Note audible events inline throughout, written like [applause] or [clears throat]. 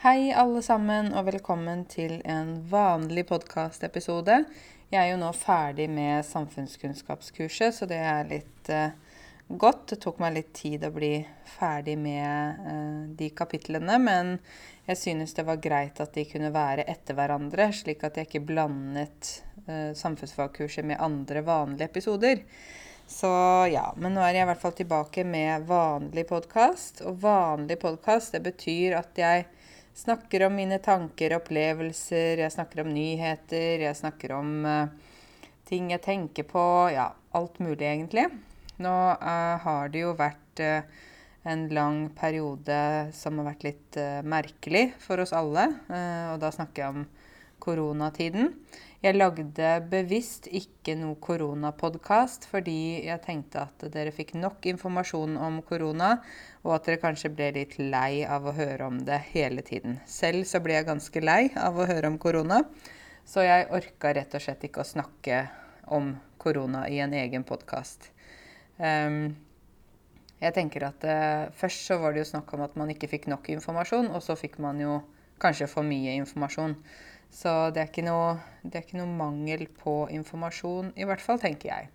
Hei, alle sammen, og velkommen til en vanlig podkastepisode. Jeg er jo nå ferdig med samfunnskunnskapskurset, så det er litt uh, godt. Det tok meg litt tid å bli ferdig med uh, de kapitlene, men jeg synes det var greit at de kunne være etter hverandre, slik at jeg ikke blandet uh, samfunnsfagkurset med andre vanlige episoder. Så ja, men nå er jeg i hvert fall tilbake med vanlig podkast. Og vanlig podkast, det betyr at jeg snakker om mine tanker og opplevelser, jeg snakker om nyheter, jeg snakker om uh, ting jeg tenker på. Ja, alt mulig, egentlig. Nå uh, har det jo vært uh, en lang periode som har vært litt merkelig for oss alle. og da snakker jeg om koronatiden. Jeg lagde bevisst ikke noe koronapodkast fordi jeg tenkte at dere fikk nok informasjon om korona, og at dere kanskje ble litt lei av å høre om det hele tiden. Selv så ble jeg ganske lei av å høre om korona, så jeg orka rett og slett ikke å snakke om korona i en egen podkast. Um, ehm, jeg tenker at uh, Først så var det jo snakk om at man ikke fikk nok informasjon, og så fikk man jo kanskje for mye informasjon. Så det er, noe, det er, ikke noe, mangel på informasjon, i hvert fall, tenker jeg.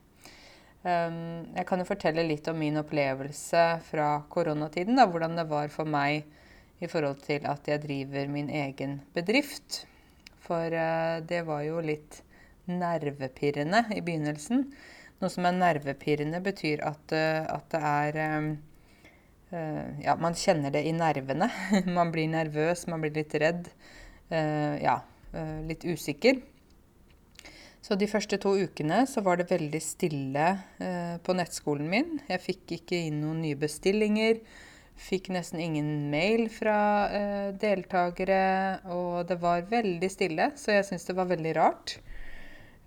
Um, jeg kan jo fortelle litt om min opplevelse fra koronatiden. Da, hvordan det var for meg i forhold til at jeg driver min egen bedrift. For uh, det var jo litt nervepirrende i begynnelsen. Noe som er nervepirrende, betyr at, uh, at det er um, uh, Ja, man kjenner det i nervene. [laughs] man blir nervøs, man blir litt redd. ja, litt usikker. Så de første to ukene så var det veldig stille eh, på nettskolen min. Jeg fikk ikke inn noen nye bestillinger. Fikk nesten ingen mail fra eh, deltakere. Og det var veldig stille, så jeg syntes det var veldig rart.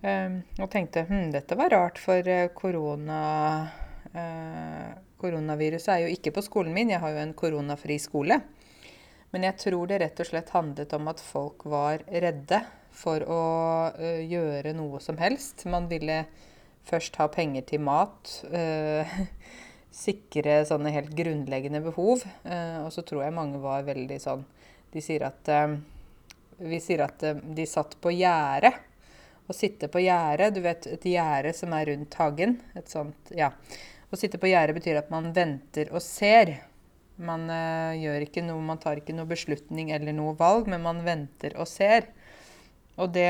Eh, og tenkte hm, dette var rart, for eh, korona, eh, koronaviruset er jo ikke på skolen min. Jeg har jo en koronafri skole. Men jeg tror det rett og slett handlet om at folk var redde for å uh, gjøre noe som helst. Man ville først ha penger til mat. Uh, [laughs] sikre sånne helt grunnleggende behov. Uh, og så tror jeg mange var veldig sånn De sier at Vi sier at de satt på gjerdet. Å sitte på gjerdet, du vet et gjerde som er rundt hagen. Et sånt, ja. Å sitte på gjerdet betyr at man venter og ser. Man uh, gjør ikke noe, man tar ikke noe beslutning eller noe valg, men man venter og ser. Og det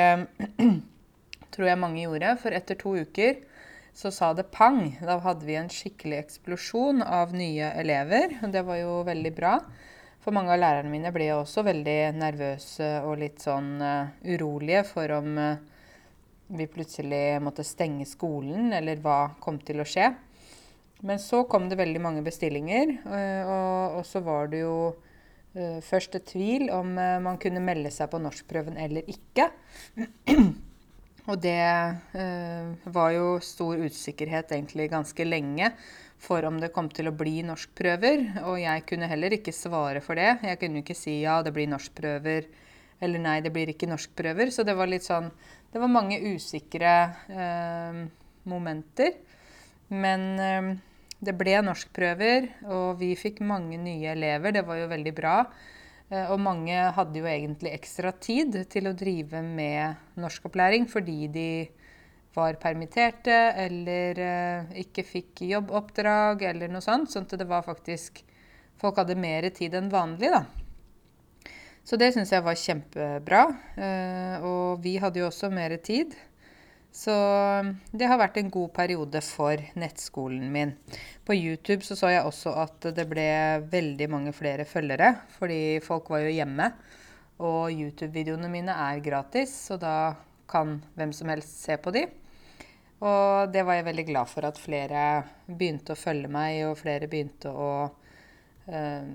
[clears throat] tror jeg mange gjorde, for etter to uker så sa det pang. Da hadde vi en skikkelig eksplosjon av nye elever. og Det var jo veldig bra. For mange av lærerne mine ble også veldig nervøse og litt sånn uh, urolige for om uh, vi plutselig måtte stenge skolen, eller hva kom til å skje. Men så kom det veldig mange bestillinger, eh, og, og så var det jo uh, først et tvil om uh, man kunne melde seg på norskprøven eller ikke. [clears throat] og det var jo stor usikkerhet egentlig ganske lenge for om det kom til å bli norskprøver. Og jeg kunne heller ikke svare for det. Jeg kunne ikke si ja, det blir norskprøver, eller nei, det blir ikke norskprøver. Så det var litt sånn Det var mange usikre momenter. Men det ble norskprøver, og vi fikk mange nye elever. Det var jo veldig bra. Eh, og mange hadde jo egentlig ekstra tid til å drive med norskopplæring fordi de var permitterte eller eh, ikke fikk jobboppdrag eller noe sånt. Sånn at det var faktisk Folk hadde mer tid enn vanlig, da. Så det syns jeg var kjempebra. Eh, og vi hadde jo også mer tid. Så det har vært en god periode for nettskolen min. På YouTube så, så jeg også at det ble veldig mange flere følgere, fordi folk var jo hjemme. Og YouTube-videoene mine er gratis, så da kan hvem som helst se på de. Og det var jeg veldig glad for at flere begynte å følge meg, og flere begynte å uh,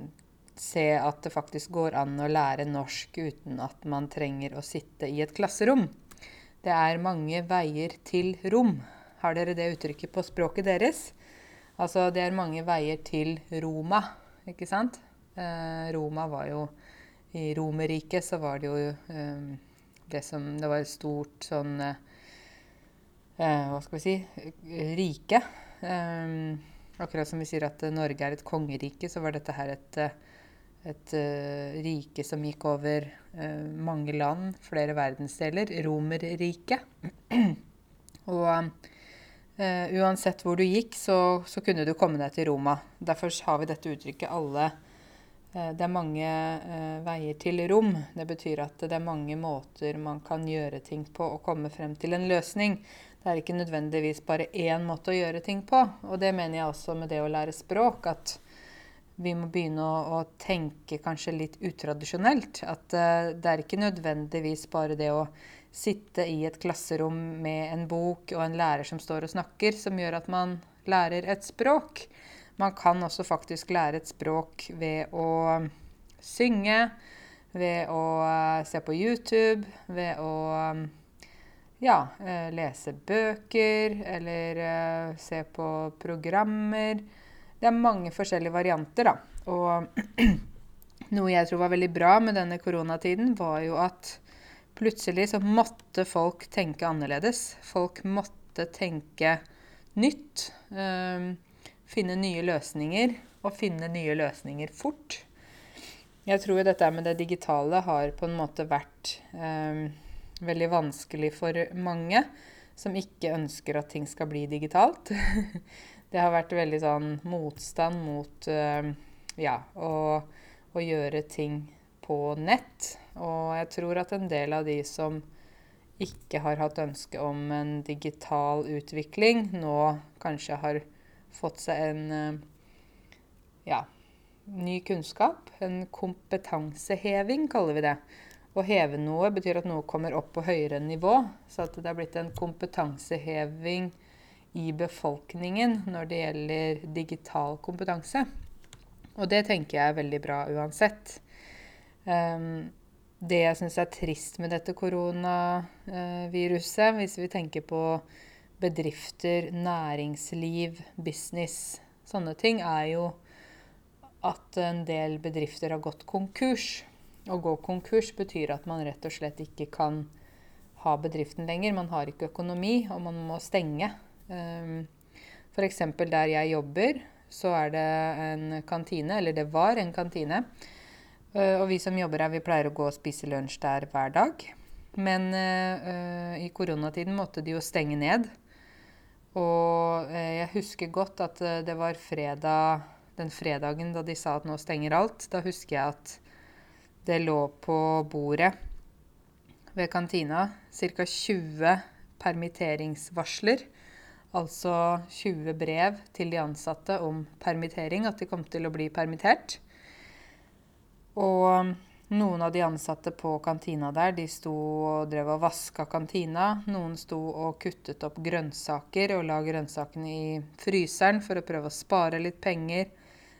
se at det faktisk går an å lære norsk uten at man trenger å sitte i et klasserom. Det er mange veier til rom. Har dere det uttrykket på språket deres? Altså, det er mange veier til Roma, ikke sant? Eh, Roma var jo I Romerriket så var det jo eh, det som Det var et stort sånn eh, eh Hva skal vi si rike. Eh, akkurat som vi sier at Norge er et kongerike, så var dette her et et uh, rike som gikk over uh, mange land, flere verdensdeler. Romerriket. [clears throat] og uh, uansett hvor du gikk, så, så, kunne du komme deg til Roma. Derfor har vi dette uttrykket alle Det er mange veier til rom. Det betyr at det er mange måter man kan gjøre ting på og komme frem til en løsning. Det er ikke nødvendigvis bare én måte å gjøre ting på. Og det mener jeg også med det å lære språk. at vi må begynne å, å, tenke kanskje litt utradisjonelt. At uh, det er ikke nødvendigvis bare det å sitte i et klasserom med en bok og en lærer som står og snakker, som gjør at man lærer et språk. Man kan også faktisk lære et språk ved å synge, ved å uh, se på YouTube, ved å um, ja, lese bøker eller se på programmer det er mange forskjellige varianter, da. Og noe jeg tror var veldig bra med denne koronatiden, var jo at plutselig så måtte folk tenke annerledes. Folk måtte tenke nytt. Øh, finne nye løsninger, og finne nye løsninger fort. Jeg tror dette med det digitale har på en måte vært øh, veldig vanskelig for mange som ikke ønsker at ting skal bli digitalt. [laughs] det har vært veldig sånn motstand mot uh, ja, å, å, gjøre ting på nett. Og jeg tror at en del av de som ikke har hatt ønske om en digital utvikling, nå kanskje har fått seg en uh, ja, ny kunnskap. En kompetanseheving, kaller vi det. Å heve noe betyr at noe kommer opp på høyere nivå. Så at det er blitt en kompetanseheving i befolkningen når det gjelder digital kompetanse. Og det tenker jeg er veldig bra uansett. Um, det jeg syns er trist med dette koronaviruset, hvis vi tenker på bedrifter, næringsliv, business, sånne ting, er jo at en del bedrifter har gått konkurs. Å gå konkurs betyr at man rett og slett ikke kan ha bedriften lenger. Man har ikke økonomi, og man må stenge. Ehm, F.eks. der jeg jobber, så er det en kantine, eller det var en kantine. Eh, og vi som jobber her, vi pleier å gå og spise lunsj der hver dag. Men uh, i koronatiden måtte de jo stenge ned. Og jeg husker godt at det var fredag, den fredagen da de sa at nå stenger alt. Da husker jeg at det lå på bordet ved kantina ca. 20 permitteringsvarsler altså 20 brev til de ansatte om permittering, at de kom til å bli permittert. Og noen av de ansatte på kantina der, de sto og drev og vaska kantina. Noen sto og kuttet opp grønnsaker og la grønnsakene i fryseren for å prøve å spare litt penger.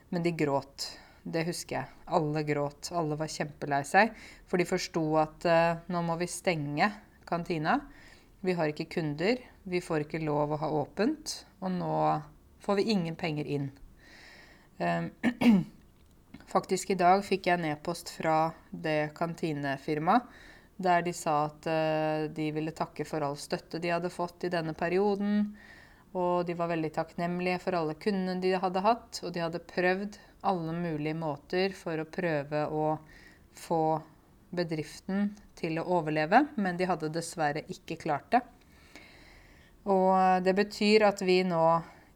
Men de gråt. Det husker jeg. Alle gråt. Alle var kjempelei seg. For de forsto at uh, nå må vi stenge kantina. Vi har ikke kunder. Vi får ikke lov å ha åpent, og nå får vi ingen penger inn. Ehm, [clears throat] faktisk i dag fikk jeg en e-post fra det kantinefirmaet der de sa at eh, de ville takke for all støtte de hadde fått i denne perioden. Og de var veldig takknemlige for alle kundene de hadde hatt. Og de hadde prøvd alle mulige måter for å prøve å få bedriften til å overleve, men de hadde dessverre ikke klart det. Og det betyr at vi nå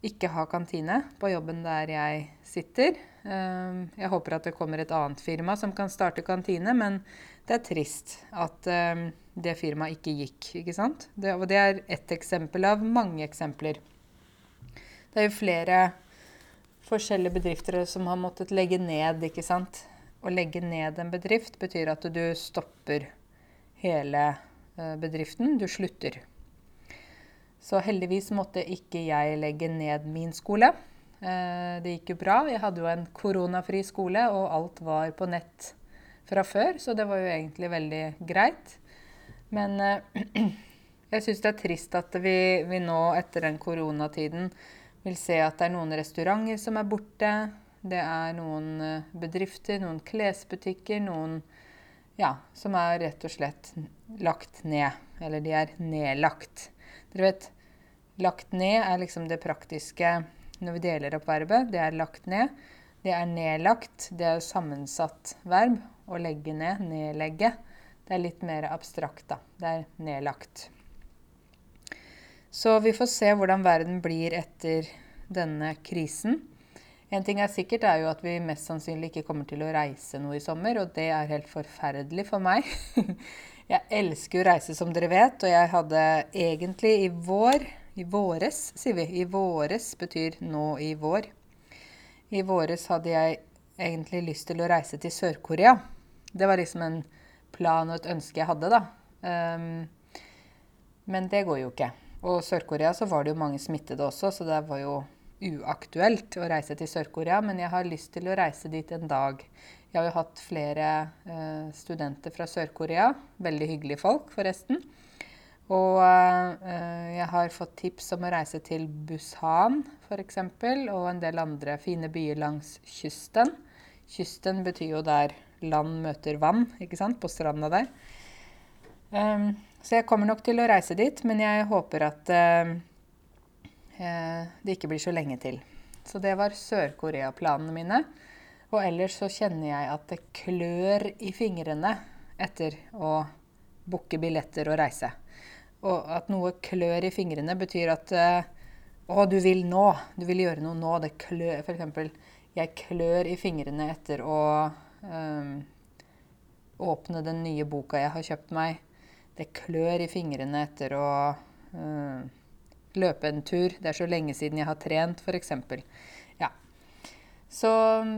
ikke har kantine på jobben der jeg sitter. Ehm, jeg håper at det kommer et annet firma som kan starte kantine, men det er trist at ehm, det firmaet ikke gikk. ikke sant? Det, og det er ett eksempel av mange eksempler. Det er jo flere forskjellige bedrifter som har måttet legge ned, ikke sant. Å legge ned en bedrift betyr at du stopper hele eh, bedriften. Du slutter. Så heldigvis måtte ikke jeg legge ned min skole. Eh, det gikk jo bra. Jeg hadde jo en koronafri skole, og alt var på nett fra før, så det var jo egentlig veldig greit. Men eh, [clears throat] jeg syns det er trist at vi, vi, nå etter den koronatiden vil se at det er noen restauranter som er borte. Det er noen eh, bedrifter, noen klesbutikker, noen ja, som er rett og slett lagt ned. Eller de er nedlagt. Dere vet, lagt ned er liksom det praktiske når vi deler opp verbet. Det er lagt ned. Det er nedlagt. Det er sammensatt verb. Å legge ned. Nedlegge. Det er litt mer abstrakt, da. Det er nedlagt. Så vi får se hvordan verden blir etter denne krisen. En ting er sikkert, er jo at vi mest sannsynlig ikke kommer til å reise noe i sommer, og det er helt forferdelig for meg. [laughs] Jeg elsker å reise, som dere vet, og jeg hadde egentlig i vår I våres, sier vi. I våres betyr nå i vår. I våres hadde jeg egentlig lyst til å reise til Sør-Korea. Det var liksom en plan og et ønske jeg hadde, da. Um, men det går jo ikke. Og Sør-Korea så var det jo mange smittede også, så det var jo uaktuelt å reise til Sør-Korea. Men jeg har lyst til å reise dit en dag. Jeg har jo hatt flere eh, studenter fra Sør-Korea. Veldig hyggelige folk, forresten. Og eh, jeg har fått tips om å reise til Busan f.eks. og en del andre fine byer langs kysten. Kysten betyr jo der land møter vann, ikke sant? På stranda der. Um, så jeg kommer nok til å reise dit, men jeg håper at uh, det ikke blir så lenge til. Så det var Sør-Korea-planene mine. Og ellers så kjenner jeg at det klør i fingrene etter å booke billetter og reise. Og at noe klør i fingrene, betyr at uh, å, du vil nå. Du vil gjøre noe nå. Det klør eksempel, jeg klør i fingrene etter å um, åpne den nye boka jeg har kjøpt meg. Det klør i fingrene etter å uh, løpe en tur. Det er så lenge siden jeg har trent, f.eks. Så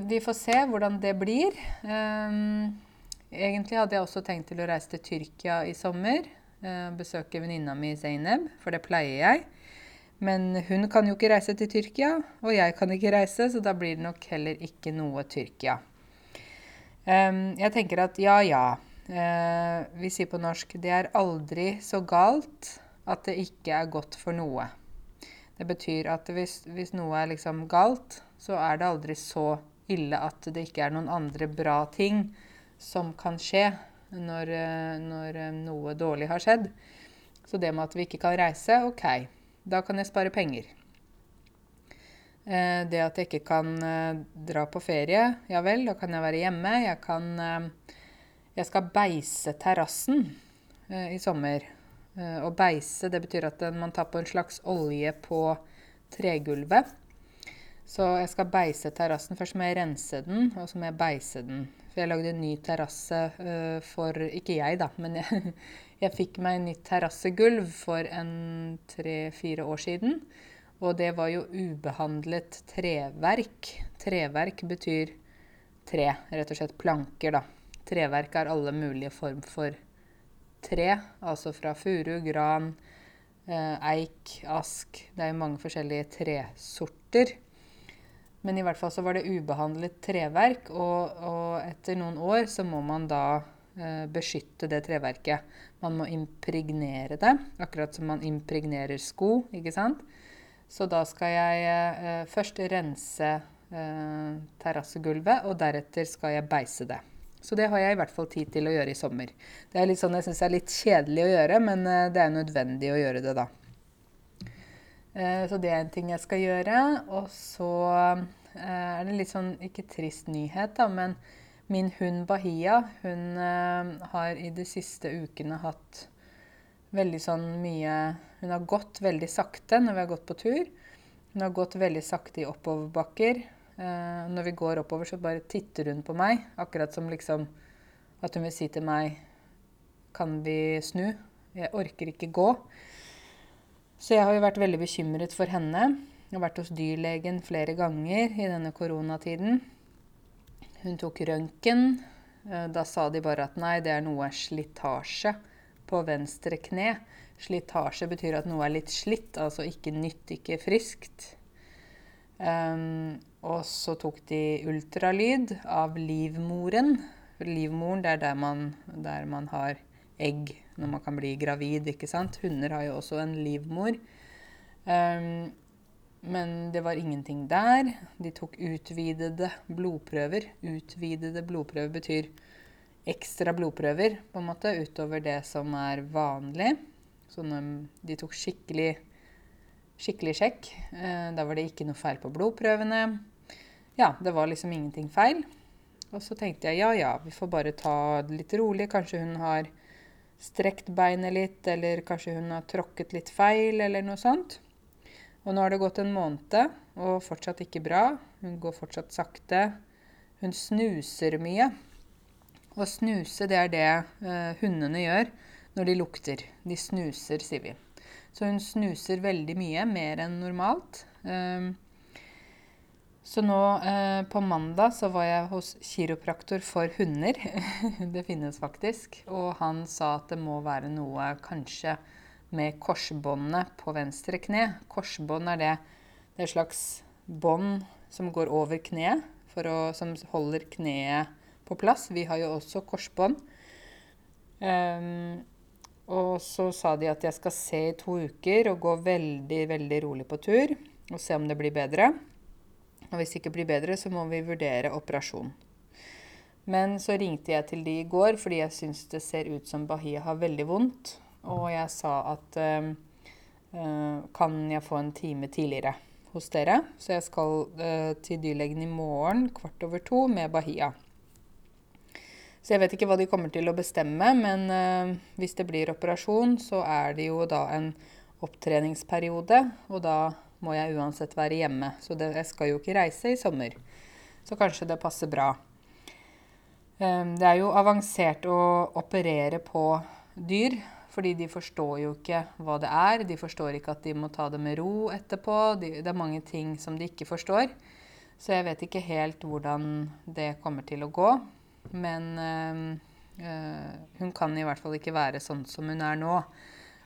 vi får se hvordan det blir. Um, egentlig hadde jeg også tenkt til å reise til Tyrkia i sommer. Uh, besøke venninna mi Zeyneb, for det pleier jeg. Men hun kan jo ikke reise til Tyrkia, og jeg kan ikke reise, så da blir det nok heller ikke noe Tyrkia. Um, jeg tenker at ja, ja. Uh, vi sier på norsk det er aldri så galt at det ikke er godt for noe. Det betyr at hvis, hvis, noe er liksom galt, så er det aldri så ille at det ikke er noen andre bra ting som kan skje når, når noe dårlig har skjedd. Så det med at vi ikke kan reise, OK, da kan jeg spare penger. Eh, det at jeg ikke kan eh, dra på ferie, ja vel, da kan jeg være hjemme. Jeg kan eh, Jeg skal beise terrassen i sommer. Å eh, beise det betyr at man tar på en slags olje på tregulvet. Så jeg skal beise terrassen. Først må jeg rense den, og så må jeg beise den. For jeg lagde en ny terrasse uh, for Ikke jeg, da, men jeg, [laughs] jeg fikk meg nytt terrassegulv for en tre-fire år siden. Og det var jo ubehandlet treverk. Treverk betyr tre, rett og slett planker, da. Treverk er alle mulige form for tre, altså fra furu, gran, eh, eik, ask Det er jo mange forskjellige tresorter. Men i hvert fall så var det ubehandlet treverk, og, og etter noen år så må man da eh, beskytte det treverket. Man må impregnere det, akkurat som man impregnerer sko, ikke sant. Så da skal jeg eh, først rense eh, terrassegulvet, og deretter skal jeg beise det. Så det har jeg i hvert fall tid til å gjøre i sommer. Det er litt sånn jeg syns er litt kjedelig å gjøre, men eh, det er nødvendig å gjøre det, da. Eh, så det er en ting jeg skal gjøre. Og så eh, er det litt sånn, ikke trist nyhet, da, men min hund Bahia, hun har i de siste ukene hatt veldig sånn mye Hun har gått veldig sakte når vi har gått på tur. Hun har gått veldig sakte i oppoverbakker. Når vi går oppover, så bare titter hun på meg. Akkurat som liksom at hun vil si til meg Kan vi snu? Jeg orker ikke gå. Så jeg har jo vært veldig bekymret for henne. Jeg har vært hos dyrlegen flere ganger i denne koronatiden. Hun tok røntgen. Uh, da sa de bare at nei, det er noe slitasje på venstre kne. Slitasje betyr at noe er litt slitt, altså ikke nytt, ikke friskt. Um, og så tok de ultralyd av livmoren. Livmoren det er der man, der man har egg når man kan bli gravid. ikke sant? Hunder har jo også en livmor. Um, men det var ingenting der. De tok utvidede blodprøver. Utvidede blodprøver betyr ekstra blodprøver på en måte, utover det som er vanlig. Så de tok skikkelig, skikkelig sjekk. Eh, da var det ikke noe feil på blodprøvene. ja, det var liksom ingenting feil. Og så tenkte jeg ja, ja, vi får bare ta det litt rolig. Kanskje hun har strekt beinet litt, eller kanskje hun har tråkket litt feil, eller noe sånt. Og nå har det gått en måned, og fortsatt ikke bra. Hun går fortsatt sakte. Hun snuser mye. Å snuse, det er det eh, hundene gjør når de lukter. De snuser, sier vi. Så hun snuser veldig mye, mer enn normalt. Um, så nå eh, på mandag så var jeg hos kiropraktor for hunder. [laughs] det finnes faktisk. Og han sa at det må være noe kanskje med korsbåndet på venstre kne. Korsbånd er det, det er et slags bånd som går over kneet, som holder kneet på plass. Vi har jo også korsbånd. Um, og så sa de at jeg skal se i to uker og gå veldig, veldig rolig på tur og se om det blir bedre. Og hvis det ikke blir bedre, så må vi vurdere operasjon. Men så ringte jeg til de i går fordi jeg syns det ser ut som Bahia har veldig vondt. Og jeg sa at uh, kan jeg få en time tidligere hos dere? Så jeg skal uh, til dyrlegen i morgen kvart over to med Bahia. Så jeg vet ikke hva de kommer til å bestemme, men hvis det blir operasjon, så er det jo da en opptreningsperiode. Og da må jeg uansett være hjemme. Så det, jeg skal jo ikke reise i sommer. Så kanskje det passer bra. Um, det er jo avansert å operere på dyr, fordi de forstår jo ikke hva det er. De forstår ikke at de må ta det med ro etterpå. De, det er mange ting som de ikke forstår. Så jeg vet ikke helt hvordan det kommer til å gå. Men øh, hun kan i hvert fall ikke være sånn som hun er nå.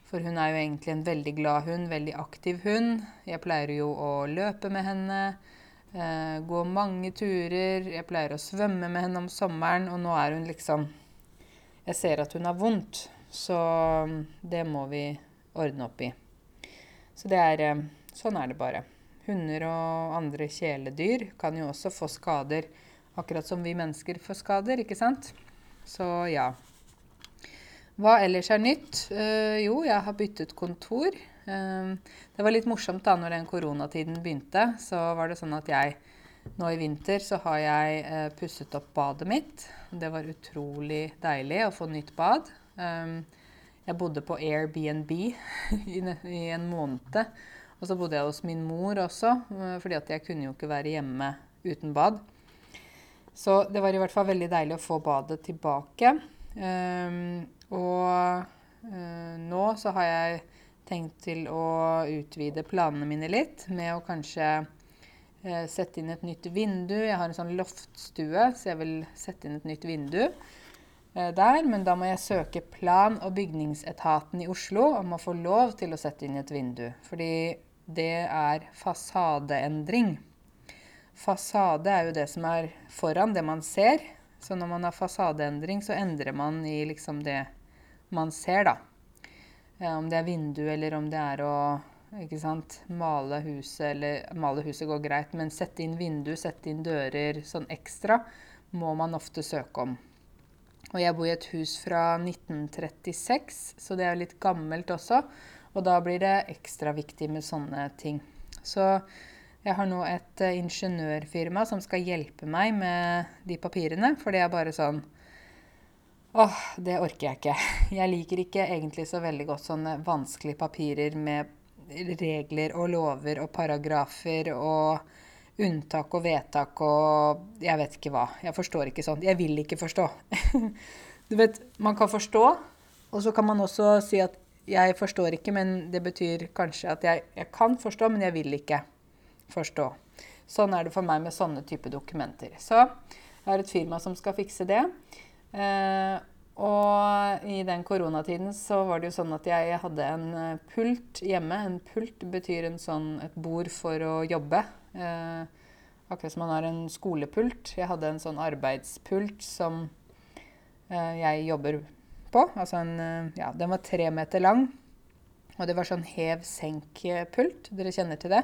For hun er jo egentlig en veldig glad hund, veldig aktiv hund. Jeg pleier jo å løpe med henne, eh, gå mange turer. Jeg pleier å svømme med henne om sommeren, og nå er hun liksom Jeg ser at hun har vondt, så mm, det må vi ordne opp i. Så det er eh, Sånn er det bare. Hunder og andre kjæledyr kan jo også få skader, akkurat som vi mennesker får skader, ikke sant? Så ja. Hva ellers er nytt? Uh, jo, jeg har byttet kontor. Uh, det var litt morsomt da når den koronatiden begynte. Så var det sånn at jeg nå i vinter så har jeg uh, pusset opp badet mitt. Det var utrolig deilig å få nytt bad. Jeg bodde på Airbnb [laughs] i, en måned. Og så bodde jeg hos min mor også, fordi jeg kunne jo ikke være hjemme uten bad. Så det var i hvert fall veldig deilig å få badet tilbake. Og uh, nå så har jeg tenkt til å utvide planene mine litt med å kanskje uh, sette inn et nytt vindu. Jeg har en sånn loftstue, så jeg vil sette inn et nytt vindu uh, der. Men da må jeg søke plan- og bygningsetaten i Oslo om å få lov til å sette inn et vindu. Fordi det er fasadeendring. Fasade er jo det som er foran, det man ser. Så når man har fasadeendring, så endrer man i liksom det man ser, da. Om det er vindu, eller om det er å ikke sant, male huset, eller male huset går greit, men sette inn vindu, sette inn dører sånn ekstra, må man ofte søke om. Og jeg bor i et hus fra 1936, så det er litt gammelt også. Og da blir det ekstra viktig med sånne ting. Så jeg har nå et uh, ingeniørfirma som skal hjelpe meg med de papirene. For det er bare sånn Åh, det orker jeg ikke. [laughs] Jeg liker ikke egentlig så veldig godt sånne vanskelige papirer med regler og lover og paragrafer og unntak og vedtak og jeg vet ikke hva. Jeg forstår ikke sånn. Jeg vil ikke forstå. [laughs] Du vet, man kan forstå, og så kan man også si at jeg forstår ikke, men det betyr kanskje at jeg, jeg kan forstå, men jeg vil ikke forstå. Sånn er det for meg med sånne type dokumenter. Så jeg har et firma som skal fikse det. Eh, og i den koronatiden så var det jo sånn at jeg hadde en eh, pult hjemme. En pult betyr en sånn, et bord for å jobbe. Eh, akkurat som man har en skolepult. Jeg hadde en sånn arbeidspult som eh, jeg jobber på. Altså en, eh, ja, den var tre meter lang. Og det var sånn hev-senk-pult. Dere kjenner til det?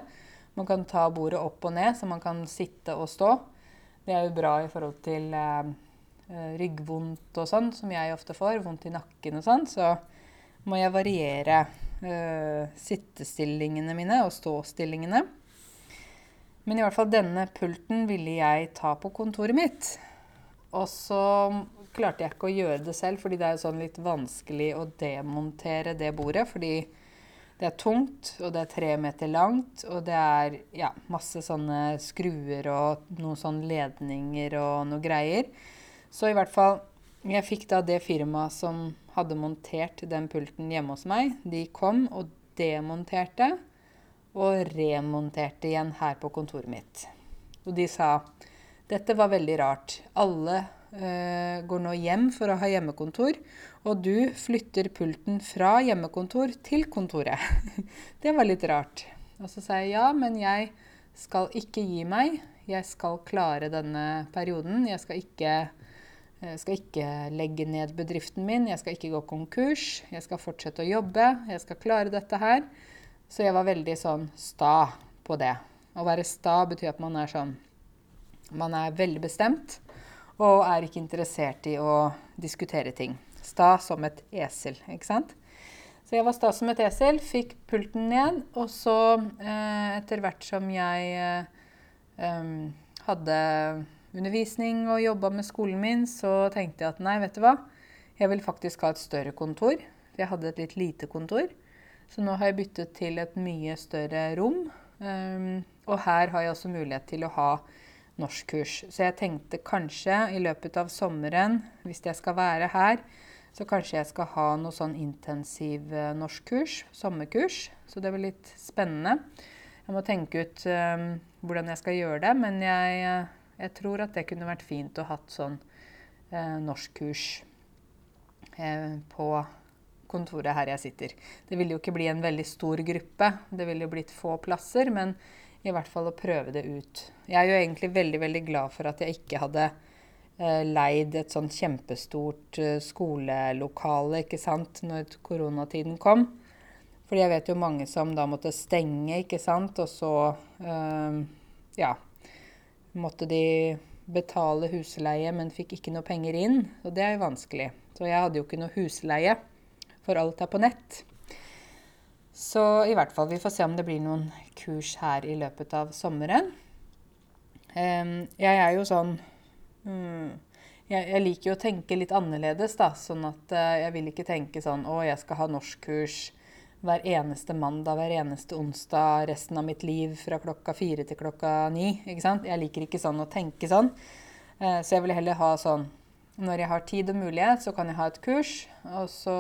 Man kan ta bordet opp og ned, så man kan sitte og stå. Det er jo bra i forhold til eh, ryggvondt og sånn, som jeg ofte får. Vondt i nakken og sånn. Så må jeg variere uh, sittestillingene mine og ståstillingene. Men i hvert fall denne pulten ville jeg ta på kontoret mitt. Og så klarte jeg ikke å gjøre det selv, fordi det er sånn litt vanskelig å demontere det bordet. Fordi det er tungt, og det er tre meter langt, og det er ja, masse sånne skruer og noen sånne ledninger og noe greier. Så i hvert fall Jeg fikk da det firmaet som hadde montert den pulten hjemme hos meg. De kom og demonterte og remonterte igjen her på kontoret mitt. Og de sa dette var veldig rart. Alle øh, går nå hjem for å ha hjemmekontor, og du flytter pulten fra hjemmekontor til kontoret. [laughs] det var litt rart. Og så sa jeg ja, men jeg skal ikke gi meg. Jeg skal klare denne perioden. Jeg skal ikke, jeg skal ikke legge ned bedriften min. Jeg skal ikke gå konkurs. Jeg skal fortsette å jobbe. Jeg skal klare dette her. Så jeg var veldig sånn sta på det. Å være sta betyr at man er sånn Man er veldig bestemt og er ikke interessert i å diskutere ting. Sta som et esel, ikke sant? Så jeg var sta som et esel, fikk pulten ned, og så eh, etter hvert som jeg eh, hadde undervisning og jobba med skolen min, så tenkte jeg at nei, vet du hva, jeg vil faktisk ha et større kontor. Jeg hadde et litt lite kontor. Så nå har jeg byttet til et mye større rom. Um, og her har jeg også mulighet til å ha norskkurs. Så jeg tenkte kanskje i løpet av sommeren, hvis jeg skal være her, så kanskje jeg skal ha noe sånn intensiv uh, norskkurs, sommerkurs. Så det blir litt spennende. Jeg må tenke ut um, hvordan jeg skal gjøre det, men jeg, uh, jeg, tror at det kunne vært fint å hatt sånn eh, norskkurs eh, på kontoret her jeg sitter. Det ville jo ikke bli en veldig stor gruppe. Det ville jo blitt få plasser, men i hvert fall å prøve det ut. Jeg er jo egentlig veldig, veldig glad for at jeg ikke hadde eh, leid et sånn kjempestort eh, skolelokale, ikke sant, når koronatiden kom. Fordi jeg vet jo mange som da måtte stenge, ikke sant, og så eh, ja, måtte de betale husleie, men fikk ikke noe penger inn. Og det er jo vanskelig. Så jeg hadde jo ikke noe husleie for alt er på nett. Så i hvert fall, vi får se om det blir noen kurs her i løpet av sommeren. Jeg er jo sånn mm, jeg, liker jo å tenke litt annerledes, da. Sånn at eh, jeg vil ikke tenke sånn Å, jeg skal ha norskkurs hver eneste mandag, hver eneste onsdag resten av mitt liv fra klokka fire til klokka ni. Ikke sant? Jeg liker ikke sånn å tenke sånn. Eh, så jeg vil heller ha sånn Når jeg har tid og mulighet, så kan jeg ha et kurs. Og så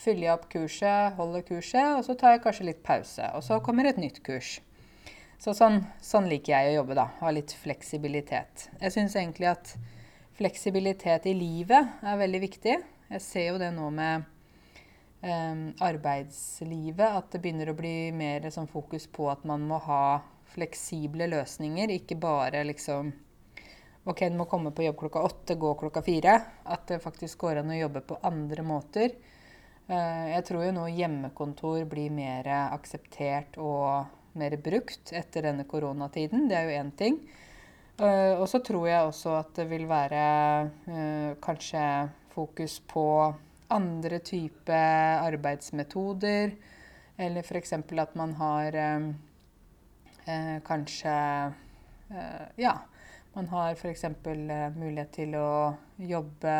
fyller jeg opp kurset, holder kurset, og så tar jeg kanskje litt pause. Og så kommer et nytt kurs. Så sånn, sånn liker jeg å jobbe, da. Ha litt fleksibilitet. Jeg syns egentlig at fleksibilitet i livet er veldig viktig. Jeg ser jo det nå med um, arbeidslivet, at det begynner å bli mer sånn fokus på at man må ha fleksible løsninger, ikke bare liksom OK, du må komme på jobb klokka åtte, gå klokka fire. At det faktisk går an å jobbe på andre måter. Eh, jeg tror jo nå hjemmekontor blir mer akseptert og mer brukt etter denne koronatiden. Det er jo én ting. Eh, og så tror jeg også at det vil være eh, kanskje fokus på andre type arbeidsmetoder. Eller f.eks. at man har kanskje Ja. Man har f.eks. mulighet til å jobbe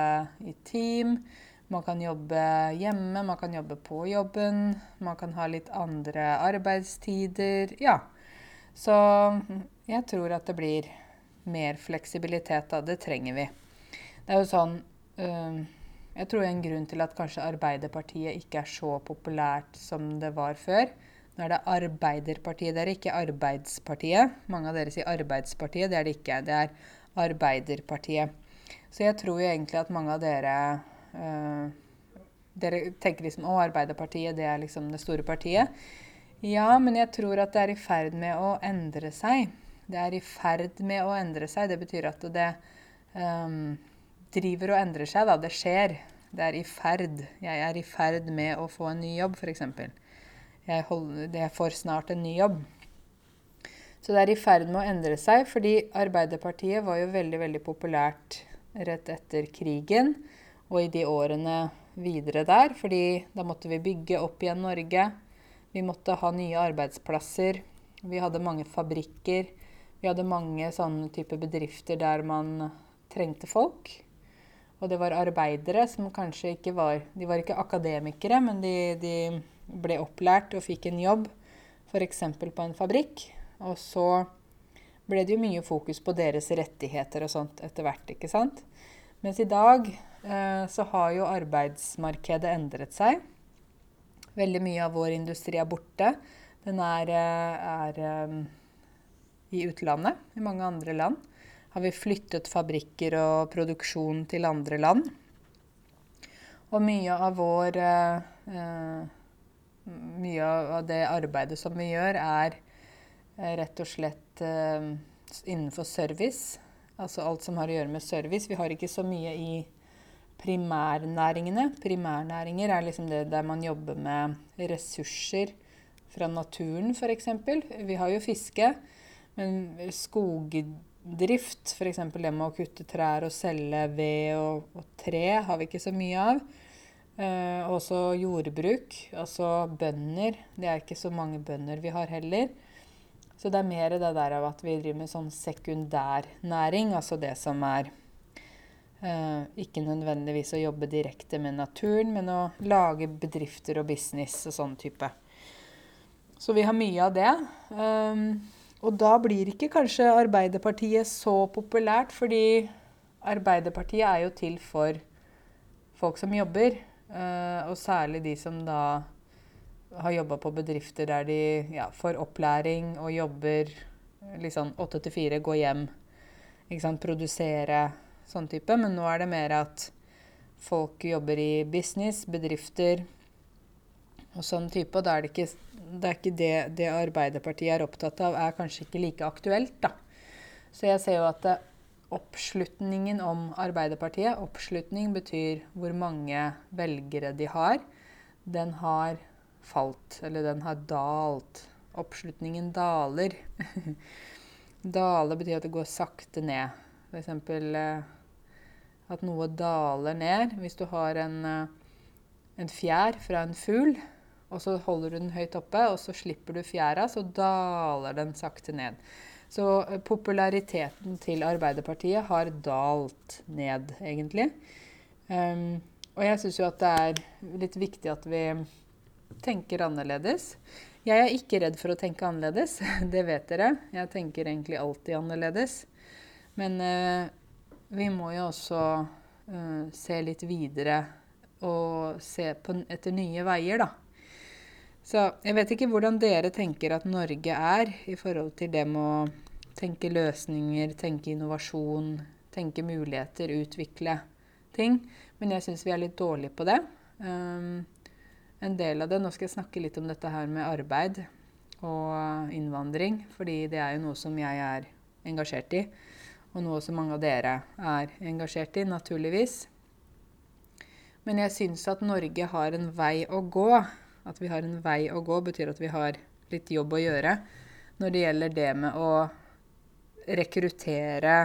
i team. Man kan jobbe hjemme, man kan jobbe på jobben. Man kan ha litt andre arbeidstider. Ja. Så jeg tror at det blir mer fleksibilitet, da. Det trenger vi. Det er jo sånn øh, Jeg tror en grunn til at kanskje Arbeiderpartiet ikke er så populært som det var før. Nå er det Arbeiderpartiet, det er ikke Arbeidspartiet. Mange av dere sier Arbeidspartiet. Det er det ikke. Det er Arbeiderpartiet. Så jeg tror jo egentlig at mange av dere øh, dere tenker liksom å, Arbeiderpartiet det er liksom det store partiet. Ja, men jeg tror at det er i ferd med å endre seg. Det er i ferd med å endre seg. Det betyr at det um, driver og endrer seg. da, Det skjer. Det er i ferd. Jeg er i ferd med å få en ny jobb, f.eks. Jeg, jeg får snart en ny jobb. Så det er i ferd med å endre seg, fordi Arbeiderpartiet var jo veldig, veldig populært rett etter krigen og i de årene videre der. fordi da måtte vi bygge opp igjen Norge. Vi måtte ha nye arbeidsplasser. Vi hadde mange fabrikker. Vi hadde mange sånne type bedrifter der man trengte folk. Og det var arbeidere som kanskje ikke var De var ikke akademikere, men de, de ble opplært og fikk en jobb, f.eks. på en fabrikk. Og så ble det jo mye fokus på deres rettigheter og sånt etter hvert, ikke sant. Mens i dag eh, så har jo arbeidsmarkedet endret seg. Veldig mye av vår industri er borte. Den er, eh, er um, i utlandet, i mange andre land. Har vi flyttet fabrikker og produksjon til andre land. Og mye av vår uh, Mye av det arbeidet som vi gjør, er uh, rett og slett uh, innenfor service. Altså alt som har å gjøre med service. Vi har ikke så mye i primærnæringene. Primærnæringer er liksom det der man jobber med ressurser fra naturen, f.eks. Vi har jo fiske, men skogdrift, f.eks. det med å kutte trær og selge ved og, og tre, har vi ikke så mye av. Eh, også jordbruk, altså bønder. Det er ikke så mange bønder vi har heller. Så det er mer det der av at vi driver med sånn sekundærnæring, altså det som er eh, ikke nødvendigvis å jobbe direkte med naturen, men å lage bedrifter og business og sånn type. Så vi har mye av det. Um, og da blir ikke kanskje Arbeiderpartiet så populært, fordi Arbeiderpartiet er jo til for folk som jobber. Uh, og særlig de som da har jobba på bedrifter der de ja, får opplæring og jobber liksom åtte til fire, gå hjem, ikke sant, produsere sånn type. Men nå er det mer at folk jobber i business, bedrifter og sånn type. Og da er det ikke det, er ikke det, det Arbeiderpartiet er opptatt av, er kanskje ikke like aktuelt, da. Så jeg ser jo at oppslutningen om Arbeiderpartiet Oppslutning betyr hvor mange velgere de har. Den har falt, eller den har dalt. Oppslutningen daler. [laughs] Dale betyr at det går sakte ned. F.eks. Eh, at noe daler ned. Hvis du har en, eh, en fjær fra en fugl, og så holder du den høyt oppe, og så slipper du fjæra, så daler den sakte ned. Så eh, populariteten til Arbeiderpartiet har dalt ned, egentlig. Um, og jeg syns jo at det er litt viktig at vi tenker annerledes. Jeg er ikke redd for å tenke annerledes, [laughs] det vet dere. Jeg tenker egentlig alltid annerledes. Men uh, vi må jo også uh, se litt videre og se på, etter nye veier, da. Så jeg vet ikke hvordan dere tenker at Norge er i forhold til det med å tenke løsninger, tenke innovasjon, tenke muligheter, utvikle ting. Men jeg syns vi er litt dårlige på det. Um, en del av det Nå skal jeg snakke litt om dette her med arbeid og innvandring, fordi det er jo noe som jeg er engasjert i. Og noe som mange av dere er engasjert i, naturligvis. Men jeg syns at Norge har en vei å gå at vi har en vei å gå, betyr at vi har litt jobb å gjøre når det gjelder det med å rekruttere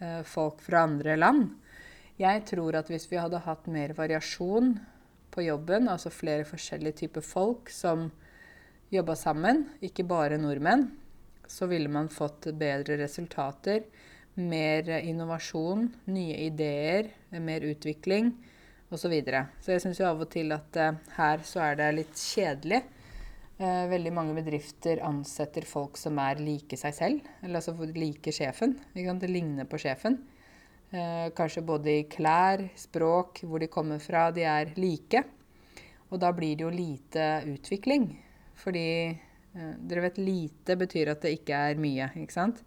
eh, folk fra andre land. Jeg tror at hvis vi hadde hatt mer variasjon på jobben, altså flere forskjellige typer folk som jobba sammen, ikke bare nordmenn, så ville man fått bedre resultater, mer innovasjon, nye ideer, mer utvikling osv. Så, videre. så jeg syns jo av og til at uh, her så er det litt kjedelig. Uh, veldig mange bedrifter ansetter folk som er like seg selv, eller altså like sjefen. Det ligner på sjefen. Uh, kanskje både i klær, språk, hvor de kommer fra. De er like. Og da blir det jo lite utvikling. Fordi dere vet lite betyr at det ikke er mye, ikke sant?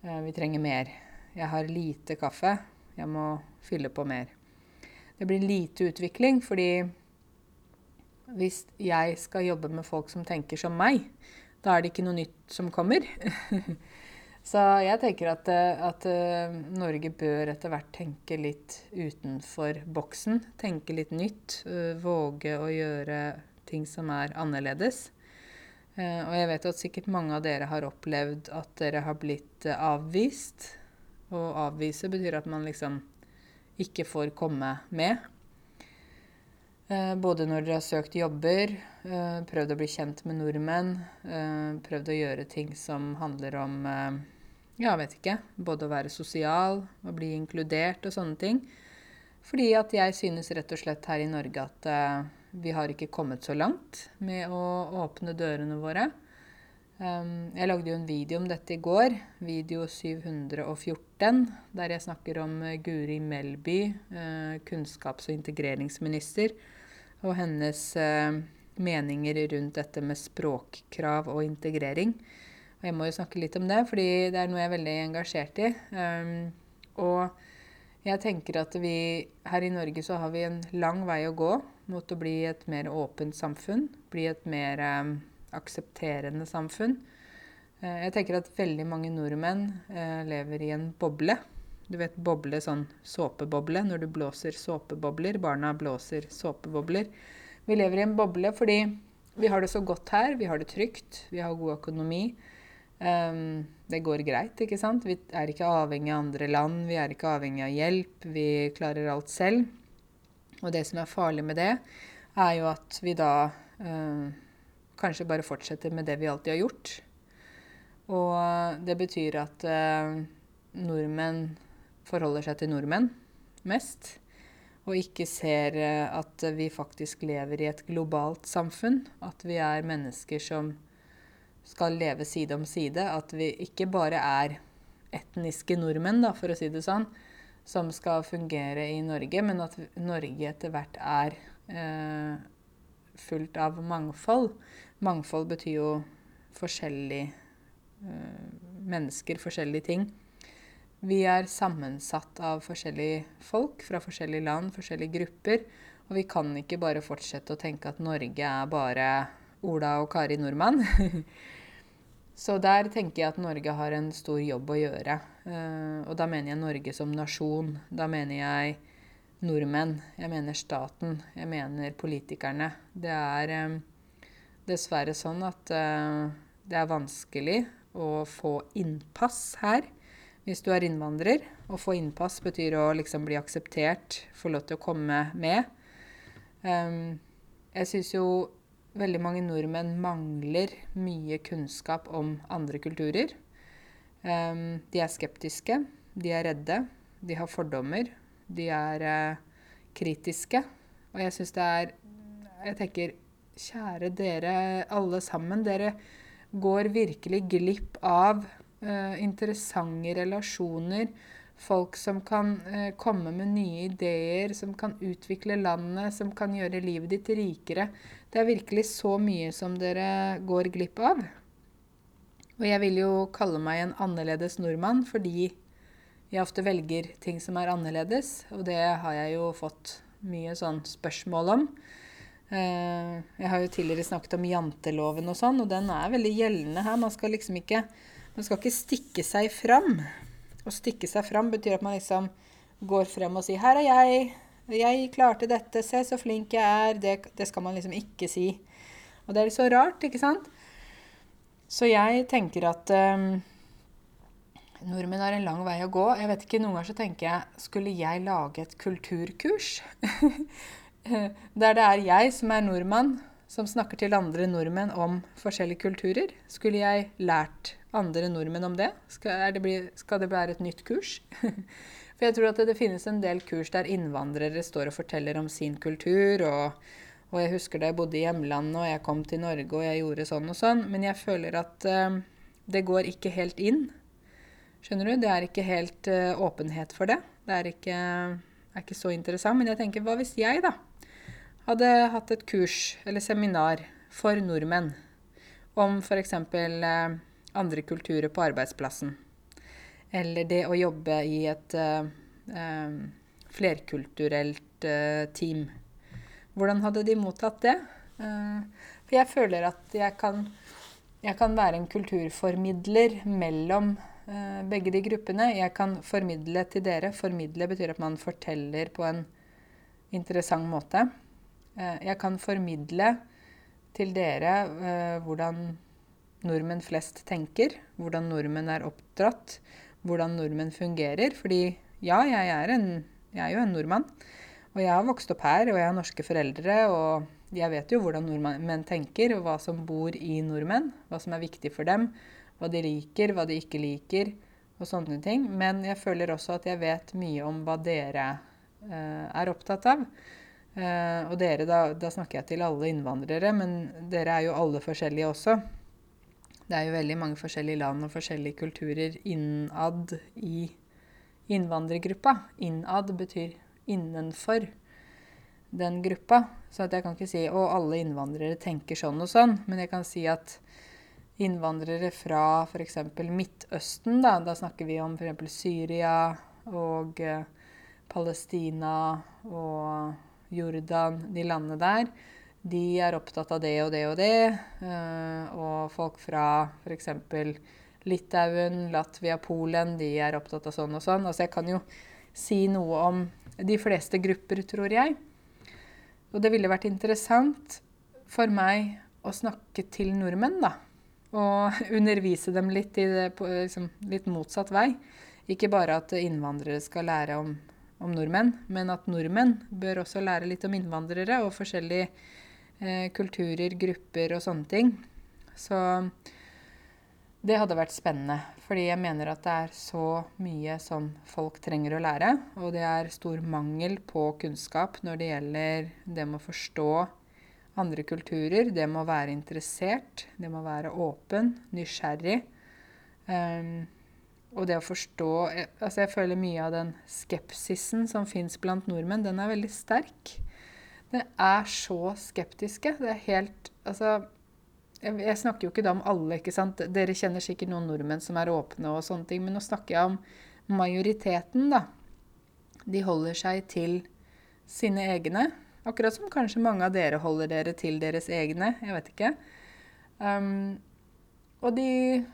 vi trenger mer. Jeg har lite kaffe. Jeg må fylle på mer det blir lite utvikling. Fordi hvis jeg skal jobbe med folk som tenker som meg, da er det ikke noe nytt som kommer. [laughs] Så jeg tenker at, at, eh, Norge bør etter hvert tenke litt utenfor boksen. Tenke litt nytt. Eh, våge å gjøre ting som er annerledes. Eh, og jeg vet at sikkert mange av dere har opplevd at dere har blitt avvist. Og avvise betyr at man liksom ikke får komme med. Eh, både når dere har søkt jobber, eh, prøvd å bli kjent med nordmenn, eh, prøvd å gjøre ting som handler om ja, vet ikke, både å være sosial og bli inkludert og sånne ting. Fordi at jeg synes rett og slett her i Norge at vi har ikke kommet så langt med å åpne dørene våre. Um, jeg lagde jo en video om dette i går, video 714, der jeg snakker om uh, Guri Melby, uh, kunnskaps- og integreringsminister, og hennes meninger rundt dette med språkkrav og integrering. Og jeg må jo snakke litt om det, fordi det er noe jeg er veldig engasjert i. Um, og jeg tenker at vi her i Norge så har vi en lang vei å gå mot å bli et mer åpent samfunn. Bli et mer um, aksepterende samfunn. Uh, jeg tenker at veldig mange nordmenn uh, lever i en boble. Du vet boble, sånn såpeboble, når du blåser såpebobler. Barna blåser såpebobler. Vi lever i en boble fordi vi har det så godt her. Vi har det trygt. Vi har god økonomi. Um, det går greit, ikke sant? Vi er ikke avhengig av andre land, vi er ikke avhengig av hjelp. Vi klarer alt selv. Og det som er farlig med det, er jo at vi da uh, kanskje bare fortsetter med det vi alltid har gjort. Og det betyr at eh, nordmenn forholder seg til nordmenn mest. Og ikke ser uh, at vi faktisk lever i et globalt samfunn. At vi er mennesker som skal leve side om side. At vi ikke bare er etniske nordmenn, da, for å si det sånn, som skal fungere i Norge, men at Norge etter hvert er eh, fullt av mangfold. Mangfold betyr jo forskjellige eh, mennesker, forskjellige ting. Vi er sammensatt av forskjellige folk fra forskjellige land, forskjellige grupper. Og vi kan ikke bare fortsette å tenke at Norge er bare Ola og Kari Nordmann. [laughs] Så der tenker jeg at Norge har en stor jobb å gjøre. Uh, og da mener jeg Norge som nasjon. Da mener jeg nordmenn. Jeg mener staten. Jeg mener politikerne. Det er um, dessverre sånn at uh, det er vanskelig å få innpass her. Hvis du er innvandrer. Å få innpass betyr å liksom bli akseptert, få lov til å komme med. Um, jeg syns jo veldig mange nordmenn mangler mye kunnskap om andre kulturer. Um, de er skeptiske, de er redde, de har fordommer, de er uh, kritiske. Og jeg syns det er Jeg tenker, kjære dere alle sammen, dere går virkelig glipp av uh, interessante relasjoner. Folk som kan uh, komme med nye ideer, som kan utvikle landet, som kan gjøre livet ditt rikere. Det er virkelig så mye som dere går glipp av. Og jeg vil jo kalle meg en annerledes nordmann fordi jeg ofte velger ting som er annerledes, og det har jeg jo fått mye sånn spørsmål om. Eh, jeg har jo tidligere snakket om janteloven og sånn, og den er veldig gjeldende her. Man skal liksom ikke Man skal ikke stikke seg fram. Å stikke seg fram betyr at man liksom går frem og sier 'Her er jeg'. 'Jeg klarte dette. Se så flink jeg er.' Det, det, skal man liksom ikke si. Og det er så rart, ikke sant? Så jeg tenker at um, nordmenn har en lang vei å gå. Jeg vet ikke, Noen ganger så tenker jeg Skulle jeg lage et kulturkurs? [laughs] [laughs] Der det er jeg som er nordmann, som snakker til andre nordmenn om forskjellige kulturer. Skulle jeg lært andre nordmenn om det? Skal det, bli, skal det være et nytt kurs? [laughs] For jeg tror at det, det, finnes en del kurs der innvandrere står og forteller om sin kultur. Og, og jeg husker da jeg bodde i hjemlandet og jeg kom til Norge og jeg gjorde sånn og sånn. Men jeg føler at uh, det går ikke helt inn. Skjønner du? Det er ikke helt uh, åpenhet for det. Det er ikke, er ikke, så interessant. Men jeg tenker, hva hvis jeg da hadde hatt et kurs eller seminar for nordmenn om f.eks. Uh, andre kulturer på arbeidsplassen? Eller det å jobbe i et uh, flerkulturelt uh, team. Hvordan hadde de mottatt det? For jeg føler at jeg kan, jeg kan være en kulturformidler mellom begge de gruppene. Jeg kan formidle til dere. Formidle betyr at man forteller på en interessant måte. Jeg kan formidle til dere hvordan nordmenn flest tenker, hvordan nordmenn er oppdratt, hvordan nordmenn fungerer. Fordi ja, jeg er, en, jeg er jo en nordmann. Og jeg har vokst opp her, og jeg har norske foreldre. Og jeg vet jo hvordan nordmenn tenker, og hva som bor i nordmenn. Hva som er viktig for dem. Hva de liker, hva de ikke liker. og sånne ting. Men jeg føler også at jeg vet mye om hva dere eh, er opptatt av. Eh, og dere, da, da, snakker jeg til alle innvandrere, men dere er jo alle forskjellige også. Det er jo veldig mange forskjellige land og forskjellige kulturer innad i innvandrergruppa. Innad betyr innenfor den gruppa. Så jeg kan ikke si at alle innvandrere tenker sånn og sånn, men jeg kan si at innvandrere fra f.eks. Midtøsten, da, da snakker vi om f.eks. Syria og eh, Palestina og Jordan, de landene der, de er opptatt av det og det og det. Eh, og folk fra f.eks. Litauen, Latvia, Polen, de er opptatt av sånn og sånn. Altså jeg kan jo si noe om de fleste grupper, tror jeg. Og det ville vært interessant for meg å snakke til nordmenn, da og [laughs] undervise dem litt i det på liksom, litt motsatt vei. Ikke bare at innvandrere skal lære om, om, nordmenn, men at nordmenn bør også lære litt om innvandrere og forskjellige eh, kulturer, grupper og sånne ting. Så det hadde vært spennende, fordi jeg mener at det er så mye som folk trenger å lære. Og det er stor mangel på kunnskap når det gjelder det med å forstå andre kulturer. Det å være interessert, det å være åpen, nysgjerrig. Um, og det å forstå altså Jeg føler mye av den skepsisen som fins blant nordmenn, den er veldig sterk. Det er så skeptiske. Det er helt Altså jeg, jeg snakker jo ikke da om alle, ikke sant. Dere kjenner sikkert noen nordmenn som er åpne og sånne ting, men nå snakker jeg om majoriteten, da. De holder seg til sine egne. Akkurat som kanskje mange av dere holder dere til deres egne. Jeg vet ikke. Um, og de,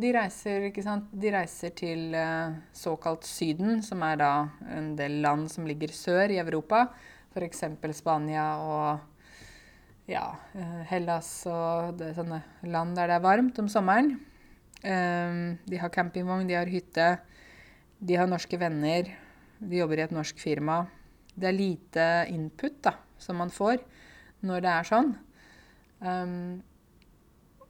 de, reiser? De reiser til uh, såkalt Syden, som er da en del land som ligger sør i Europa. F.eks. Spania og ja, uh, Hellas og det, sånne land der det er varmt om sommeren. Um, de har campingvogn, de har hytte, de har norske venner, de jobber i et norsk firma det er lite input da, som man får når det er sånn. Um,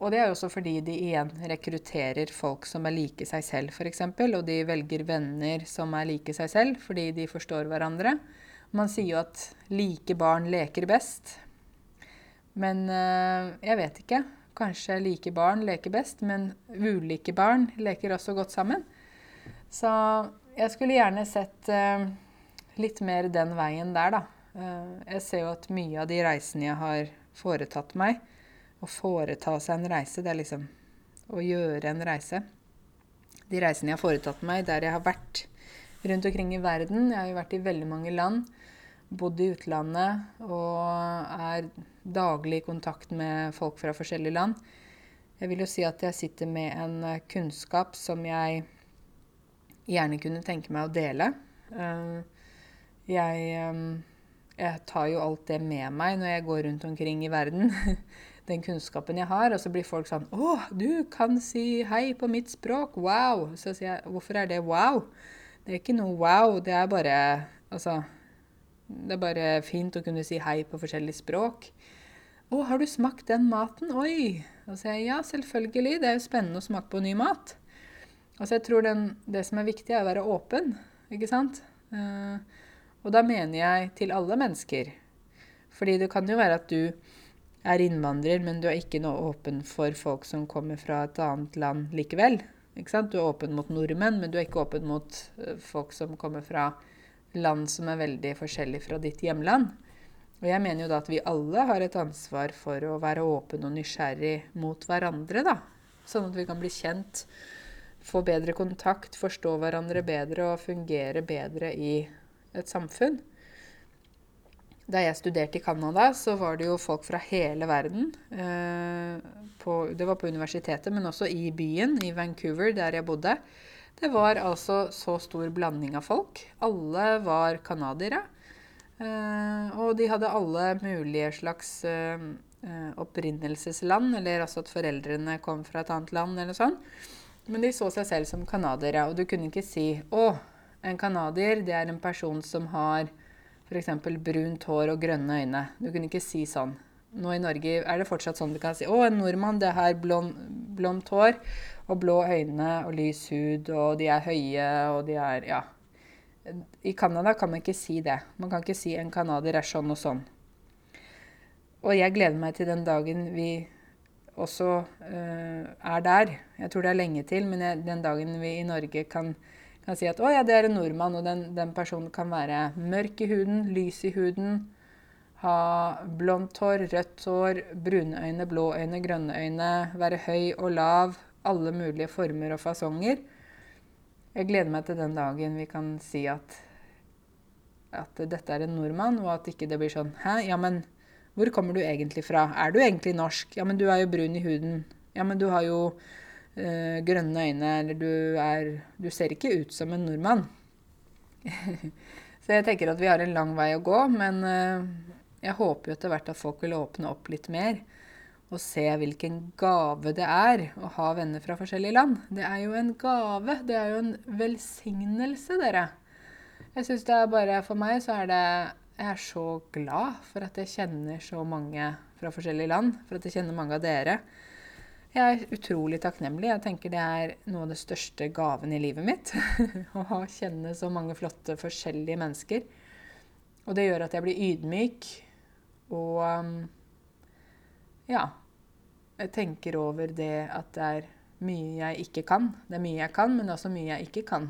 og det er jo også fordi de igjen rekrutterer folk som er like seg selv, f.eks. Og de velger venner som er like seg selv, fordi de forstår hverandre. Man sier jo at like barn leker best. Men øh, jeg vet ikke. Kanskje like barn leker best, men ulike barn leker også godt sammen. Så jeg skulle gjerne sett øh, litt mer den veien der, da. Eh, jeg ser jo at mye av de reisene jeg har foretatt meg Å foreta seg en reise, det er liksom å gjøre en reise. De reisene jeg har foretatt meg der jeg har vært rundt omkring i verden Jeg har jo vært i veldig mange land, bodd i utlandet og er daglig i kontakt med folk fra forskjellige land. Jeg vil jo si at jeg sitter med en kunnskap som jeg gjerne kunne tenke meg å dele. Uh, jeg, jeg, tar jo alt det med meg når jeg går rundt omkring i verden. [laughs] Den kunnskapen jeg har. Og så blir folk sånn 'Å, du kan si hei på mitt språk. Wow.' Så sier jeg 'Hvorfor er det wow?' Det er ikke noe wow. Det er bare Altså Det er bare fint å kunne si hei på forskjellige språk. 'Å, har du smakt den maten? Oi!' Og så sier jeg 'Ja, selvfølgelig. Det er jo spennende å smake på ny mat'. Altså jeg tror den, Det som er viktig, er å være åpen. Ikke sant? Uh, og da mener jeg til alle mennesker. Fordi det kan jo være at du er innvandrer, men du er ikke noe åpen for folk som kommer fra et annet land likevel. Ikke sant? Du er åpen mot nordmenn, men du er ikke åpen mot eh, folk som kommer fra land som er veldig forskjellige fra ditt hjemland. Og jeg mener jo da at vi alle har et ansvar for å være åpen og nysgjerrig mot hverandre, da. Sånn at vi kan bli kjent, få bedre kontakt, forstå hverandre bedre og fungere bedre i et samfunn. Da jeg studerte i Canada, så var det jo folk fra hele verden. Eh, på, det var på universitetet, men også i byen, i Vancouver, der jeg bodde. Det var altså så stor blanding av folk. Alle var canadiere. Eh, og de hadde alle mulige slags eh, opprinnelsesland, eller altså at foreldrene kom fra et annet land, eller sånn. Men de så seg selv som canadiere, og du kunne ikke si 'Å, en canadier, det er en person som har f.eks. brunt hår og grønne øyne. Du kunne ikke si sånn. Nå i Norge er det fortsatt sånn du kan si 'Å, en nordmann, det har blond, blondt hår og blå øyne og lys hud, og de er høye, og de er Ja. I Canada kan man ikke si det. Man kan ikke si en canadier er sånn og sånn. Og jeg gleder meg til den dagen vi også uh, er der. Jeg tror det er lenge til, men jeg, den dagen vi i Norge kan, kan si at å ja, det er en nordmann, og den, den, personen kan være mørk i huden, lys i huden, ha blondt hår, rødt hår, brune øyne, blå øyne, grønne øyne, være høy og lav, alle mulige former og fasonger. Jeg gleder meg til den dagen vi kan si at, at dette er en nordmann, og at ikke det blir sånn Hæ, ja, men hvor kommer du egentlig fra? Er du egentlig norsk? Ja, men du er jo brun i huden. Ja, men du har jo grønne øyne, eller du er Du ser ikke ut som en nordmann. [laughs] Så jeg tenker at vi har en lang vei å gå, men øh, jeg håper jo etter hvert at folk vil åpne opp litt mer og se hvilken gave det er å ha venner fra forskjellige land. Det er jo en gave. Det er jo en velsignelse, dere. Jeg syns det er bare For meg så er det Jeg er så glad for at jeg kjenner så mange fra forskjellige land. For at jeg kjenner mange av dere. Jeg er utrolig takknemlig. Jeg tenker det er noe av det største gaven i livet mitt. [laughs] å kjenne så mange flotte, forskjellige mennesker. Og det gjør at jeg blir ydmyk. Og um, ja, jeg tenker over det at det er mye jeg ikke kan. Det er mye jeg kan, men også mye jeg ikke kan.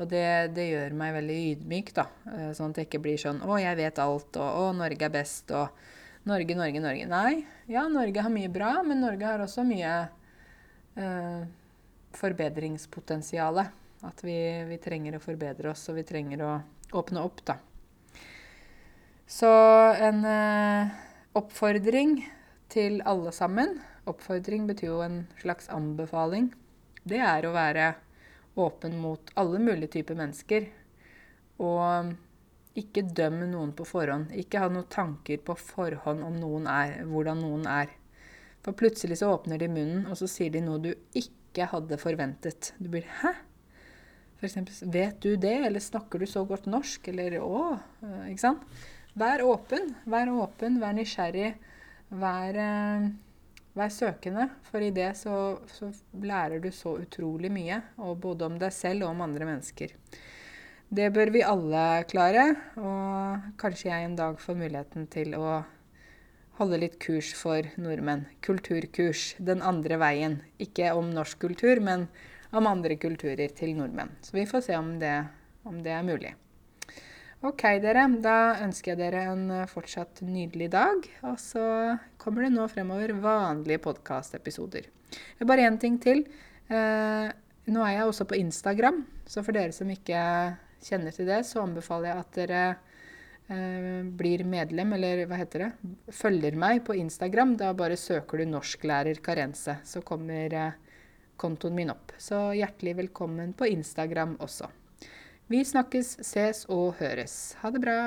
Og det, det gjør meg veldig ydmyk, da. Eh, sånn at det ikke blir sånn 'Å, jeg vet alt', og 'Å, Norge er best', og 'Norge, Norge, Norge'. Nei. Ja, Norge har mye bra, men Norge har også mye eh, forbedringspotensial. At vi, vi, trenger å forbedre oss, og vi trenger å åpne opp, da. Så en eh, oppfordring til alle sammen. Oppfordring betyr jo en slags anbefaling. Det er å være åpen mot alle mulige typer mennesker. Og ikke døm noen på forhånd. Ikke ha noen tanker på forhånd om noen er, hvordan noen er. For plutselig så åpner de munnen, og så sier de noe du ikke hadde forventet. Du blir 'hæ?' For eksempel, 'Vet du det?' eller 'Snakker du så godt norsk?' eller 'Å?' Ikke sant? Vær åpen. Vær åpen, vær nysgjerrig. Vær, eh, vær søkende, for i det så, så, lærer du så utrolig mye. både om deg selv og om andre mennesker. Det bør vi alle klare, og kanskje jeg en dag får muligheten til å holde litt kurs for nordmenn. Kulturkurs. Den andre veien. Ikke om norsk kultur, men om andre kulturer til nordmenn. Så vi får se om det, om det er mulig. Ok, dere. Da ønsker jeg dere en fortsatt nydelig dag. Og så kommer det nå fremover vanlige podkastepisoder. Bare én ting til. Eh, nå er jeg også på Instagram, så for dere som ikke kjenner til det, så anbefaler jeg at dere eh, blir medlem, eller hva heter det, følger meg på Instagram. Da bare søker du 'norsklærer Karense', så kommer eh, kontoen min opp. Så hjertelig velkommen på Instagram også. Vi snakkes, ses og høres. Ha det bra.